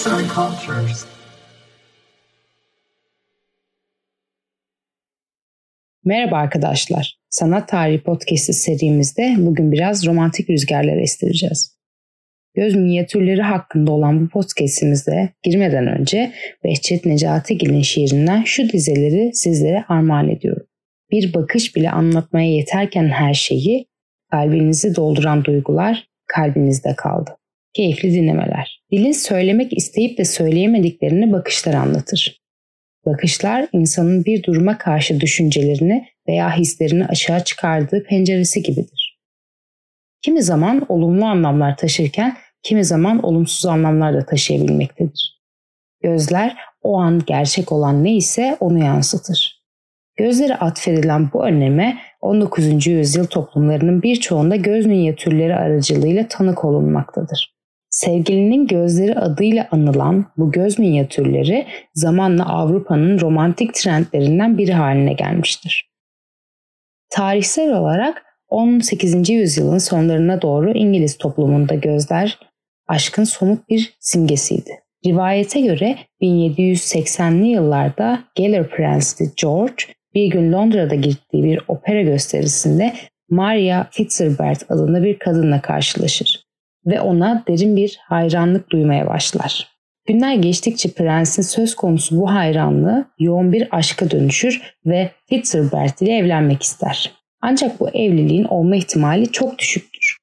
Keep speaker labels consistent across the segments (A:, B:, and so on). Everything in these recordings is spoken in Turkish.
A: Arts and Cultures. Merhaba arkadaşlar. Sanat Tarihi Podcast'ı serimizde bugün biraz romantik rüzgarlar estireceğiz. Göz minyatürleri hakkında olan bu podcast'imizde girmeden önce Behçet Necatigil'in şiirinden şu dizeleri sizlere armağan ediyorum. Bir bakış bile anlatmaya yeterken her şeyi, kalbinizi dolduran duygular kalbinizde kaldı. Keyifli dinlemeler. Dilin söylemek isteyip de söyleyemediklerini bakışlar anlatır. Bakışlar insanın bir duruma karşı düşüncelerini veya hislerini aşağı çıkardığı penceresi gibidir. Kimi zaman olumlu anlamlar taşırken kimi zaman olumsuz anlamlar da taşıyabilmektedir. Gözler o an gerçek olan neyse onu yansıtır. Gözlere atfedilen bu önleme 19. yüzyıl toplumlarının birçoğunda göz minyatürleri aracılığıyla tanık olunmaktadır. Sevgilinin gözleri adıyla anılan bu göz minyatürleri zamanla Avrupa'nın romantik trendlerinden biri haline gelmiştir. Tarihsel olarak 18. yüzyılın sonlarına doğru İngiliz toplumunda gözler aşkın somut bir simgesiydi. Rivayete göre 1780'li yıllarda Geller Prensi George bir gün Londra'da gittiği bir opera gösterisinde Maria Fitzherbert adında bir kadınla karşılaşır ve ona derin bir hayranlık duymaya başlar. Günler geçtikçe prensin söz konusu bu hayranlığı yoğun bir aşka dönüşür ve Fitzherbert ile evlenmek ister. Ancak bu evliliğin olma ihtimali çok düşüktür.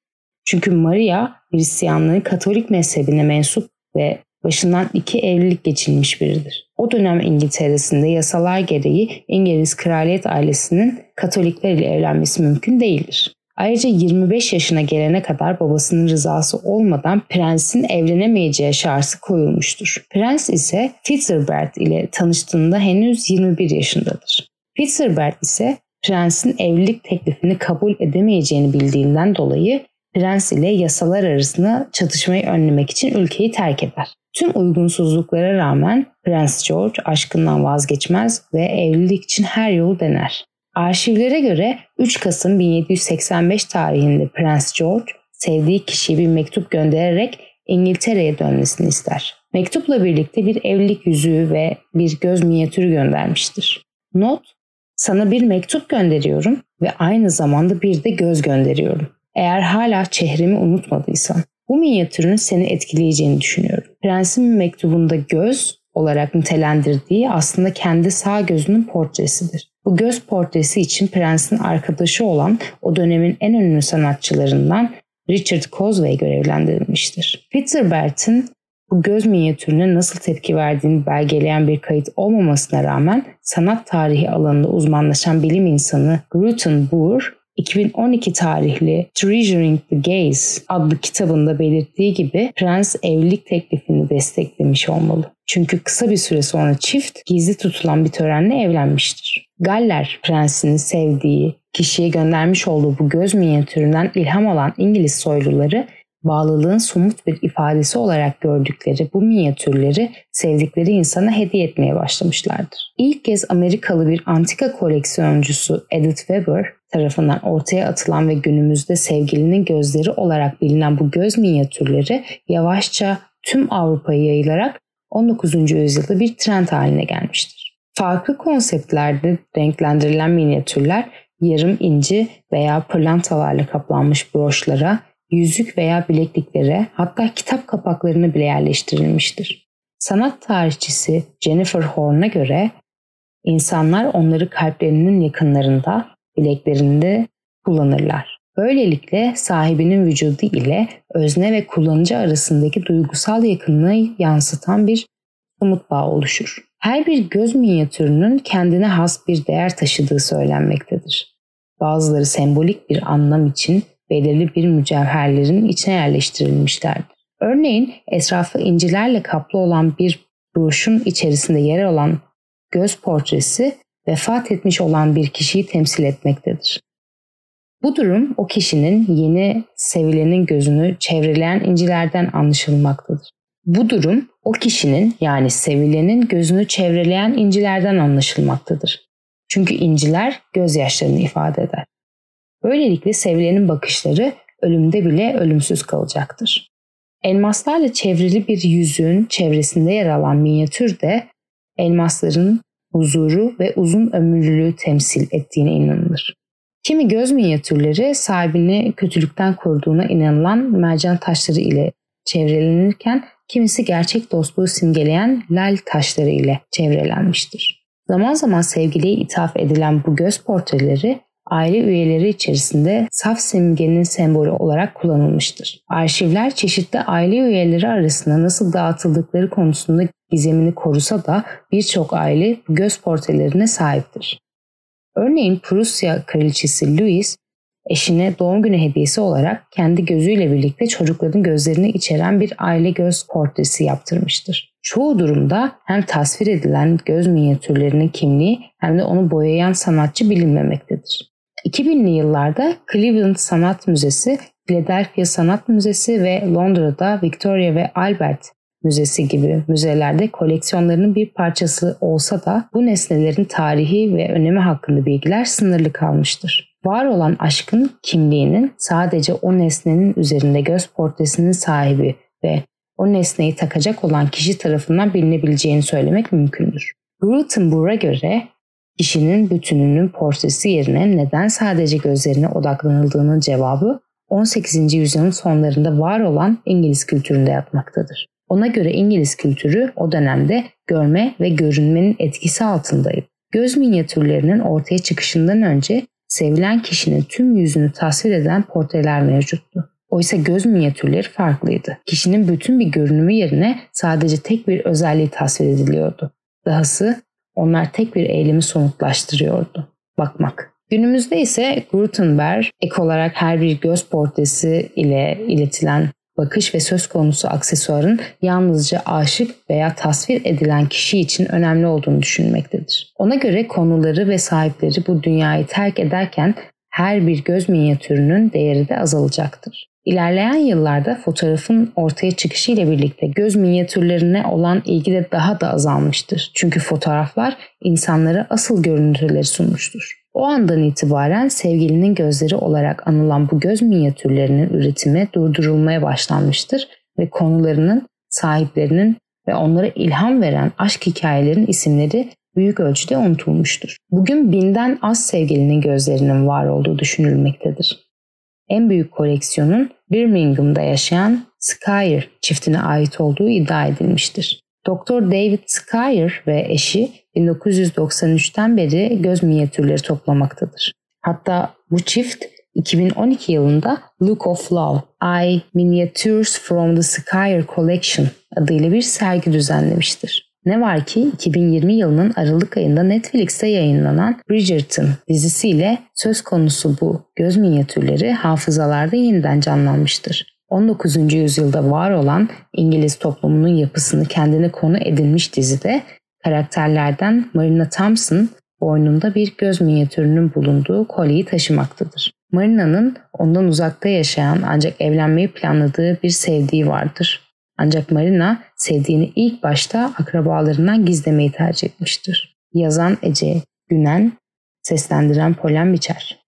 A: Çünkü Maria Hristiyanlığın Katolik mezhebine mensup ve başından iki evlilik geçilmiş biridir. O dönem İngiltere'sinde yasalar gereği İngiliz kraliyet ailesinin Katolikler ile evlenmesi mümkün değildir. Ayrıca 25 yaşına gelene kadar babasının rızası olmadan prensin evlenemeyeceği şartı koyulmuştur. Prens ise Fitzherbert ile tanıştığında henüz 21 yaşındadır. Fitzherbert ise prensin evlilik teklifini kabul edemeyeceğini bildiğinden dolayı prens ile yasalar arasında çatışmayı önlemek için ülkeyi terk eder. Tüm uygunsuzluklara rağmen Prens George aşkından vazgeçmez ve evlilik için her yolu dener. Arşivlere göre 3 Kasım 1785 tarihinde Prens George sevdiği kişiye bir mektup göndererek İngiltere'ye dönmesini ister. Mektupla birlikte bir evlilik yüzüğü ve bir göz minyatürü göndermiştir. Not, sana bir mektup gönderiyorum ve aynı zamanda bir de göz gönderiyorum. Eğer hala çehremi unutmadıysan bu minyatürün seni etkileyeceğini düşünüyorum. Prensin mektubunda göz olarak nitelendirdiği aslında kendi sağ gözünün portresidir. Bu göz portresi için prensin arkadaşı olan o dönemin en ünlü sanatçılarından Richard Cosway görevlendirilmiştir. Peter Bert'in bu göz minyatürüne nasıl tepki verdiğini belgeleyen bir kayıt olmamasına rağmen sanat tarihi alanında uzmanlaşan bilim insanı Gruton Boer 2012 tarihli Treasuring the Gaze adlı kitabında belirttiği gibi prens evlilik teklifini desteklemiş olmalı. Çünkü kısa bir süre sonra çift gizli tutulan bir törenle evlenmiştir. Galler prensinin sevdiği, kişiye göndermiş olduğu bu göz minyatüründen ilham alan İngiliz soyluları bağlılığın somut bir ifadesi olarak gördükleri bu minyatürleri sevdikleri insana hediye etmeye başlamışlardır. İlk kez Amerikalı bir antika koleksiyoncusu Edith Weber tarafından ortaya atılan ve günümüzde sevgilinin gözleri olarak bilinen bu göz minyatürleri yavaşça tüm Avrupa'ya yayılarak 19. yüzyılda bir trend haline gelmiştir. Farklı konseptlerde renklendirilen minyatürler yarım inci veya pırlantalarla kaplanmış broşlara, yüzük veya bilekliklere hatta kitap kapaklarına bile yerleştirilmiştir. Sanat tarihçisi Jennifer Horn'a göre insanlar onları kalplerinin yakınlarında, bileklerinde kullanırlar. Böylelikle sahibinin vücudu ile özne ve kullanıcı arasındaki duygusal yakınlığı yansıtan bir somut bağ oluşur. Her bir göz minyatürünün kendine has bir değer taşıdığı söylenmektedir. Bazıları sembolik bir anlam için belirli bir mücevherlerin içine yerleştirilmişlerdir. Örneğin etrafı incilerle kaplı olan bir broşun içerisinde yer alan göz portresi vefat etmiş olan bir kişiyi temsil etmektedir. Bu durum o kişinin yeni sevilenin gözünü çevreleyen incilerden anlaşılmaktadır. Bu durum o kişinin yani sevilenin gözünü çevreleyen incilerden anlaşılmaktadır. Çünkü inciler gözyaşlarını ifade eder. Böylelikle sevilenin bakışları ölümde bile ölümsüz kalacaktır. Elmaslarla çevrili bir yüzüğün çevresinde yer alan minyatür de elmasların huzuru ve uzun ömürlülüğü temsil ettiğine inanılır. Kimi göz minyatürleri sahibini kötülükten koruduğuna inanılan mercan taşları ile çevrelenirken kimisi gerçek dostluğu simgeleyen lal taşları ile çevrelenmiştir. Zaman zaman sevgiliye ithaf edilen bu göz portreleri aile üyeleri içerisinde saf simgenin sembolü olarak kullanılmıştır. Arşivler çeşitli aile üyeleri arasında nasıl dağıtıldıkları konusunda gizemini korusa da birçok aile göz portrelerine sahiptir. Örneğin Prusya kraliçesi Louis eşine doğum günü hediyesi olarak kendi gözüyle birlikte çocukların gözlerini içeren bir aile göz portresi yaptırmıştır. Çoğu durumda hem tasvir edilen göz minyatürlerinin kimliği hem de onu boyayan sanatçı bilinmemektedir. 2000'li yıllarda Cleveland Sanat Müzesi, Philadelphia Sanat Müzesi ve Londra'da Victoria ve Albert Müzesi gibi müzelerde koleksiyonlarının bir parçası olsa da bu nesnelerin tarihi ve önemi hakkında bilgiler sınırlı kalmıştır. Var olan aşkın kimliğinin sadece o nesnenin üzerinde göz portresinin sahibi ve o nesneyi takacak olan kişi tarafından bilinebileceğini söylemek mümkündür. Rutenburg'a göre kişinin bütününün portresi yerine neden sadece gözlerine odaklanıldığının cevabı 18. yüzyılın sonlarında var olan İngiliz kültüründe yatmaktadır. Ona göre İngiliz kültürü o dönemde görme ve görünmenin etkisi altındaydı. Göz minyatürlerinin ortaya çıkışından önce sevilen kişinin tüm yüzünü tasvir eden portreler mevcuttu. Oysa göz minyatürleri farklıydı. Kişinin bütün bir görünümü yerine sadece tek bir özelliği tasvir ediliyordu. Dahası onlar tek bir eylemi somutlaştırıyordu. Bakmak. Günümüzde ise Gutenberg ek olarak her bir göz portresi ile iletilen bakış ve söz konusu aksesuarın yalnızca aşık veya tasvir edilen kişi için önemli olduğunu düşünmektedir. Ona göre konuları ve sahipleri bu dünyayı terk ederken her bir göz minyatürünün değeri de azalacaktır. İlerleyen yıllarda fotoğrafın ortaya çıkışı ile birlikte göz minyatürlerine olan ilgi de daha da azalmıştır. Çünkü fotoğraflar insanlara asıl görüntüleri sunmuştur. O andan itibaren sevgilinin gözleri olarak anılan bu göz minyatürlerinin üretimi durdurulmaya başlanmıştır ve konularının, sahiplerinin ve onlara ilham veren aşk hikayelerinin isimleri büyük ölçüde unutulmuştur. Bugün binden az sevgilinin gözlerinin var olduğu düşünülmektedir. En büyük koleksiyonun Birmingham'da yaşayan Skyer çiftine ait olduğu iddia edilmiştir. Doktor David Skyer ve eşi 1993'ten beri göz minyatürleri toplamaktadır. Hatta bu çift 2012 yılında Look of Love, I Miniatures from the Skyer Collection adıyla bir sergi düzenlemiştir. Ne var ki 2020 yılının Aralık ayında Netflix'te yayınlanan Bridgerton dizisiyle söz konusu bu göz minyatürleri hafızalarda yeniden canlanmıştır. 19. yüzyılda var olan İngiliz toplumunun yapısını kendine konu edinmiş dizide karakterlerden Marina Thompson boynunda bir göz minyatürünün bulunduğu kolyeyi taşımaktadır. Marina'nın ondan uzakta yaşayan ancak evlenmeyi planladığı bir sevdiği vardır. Ancak Marina sevdiğini ilk başta akrabalarından gizlemeyi tercih etmiştir. Yazan Ece Günen, seslendiren Polen Biçer.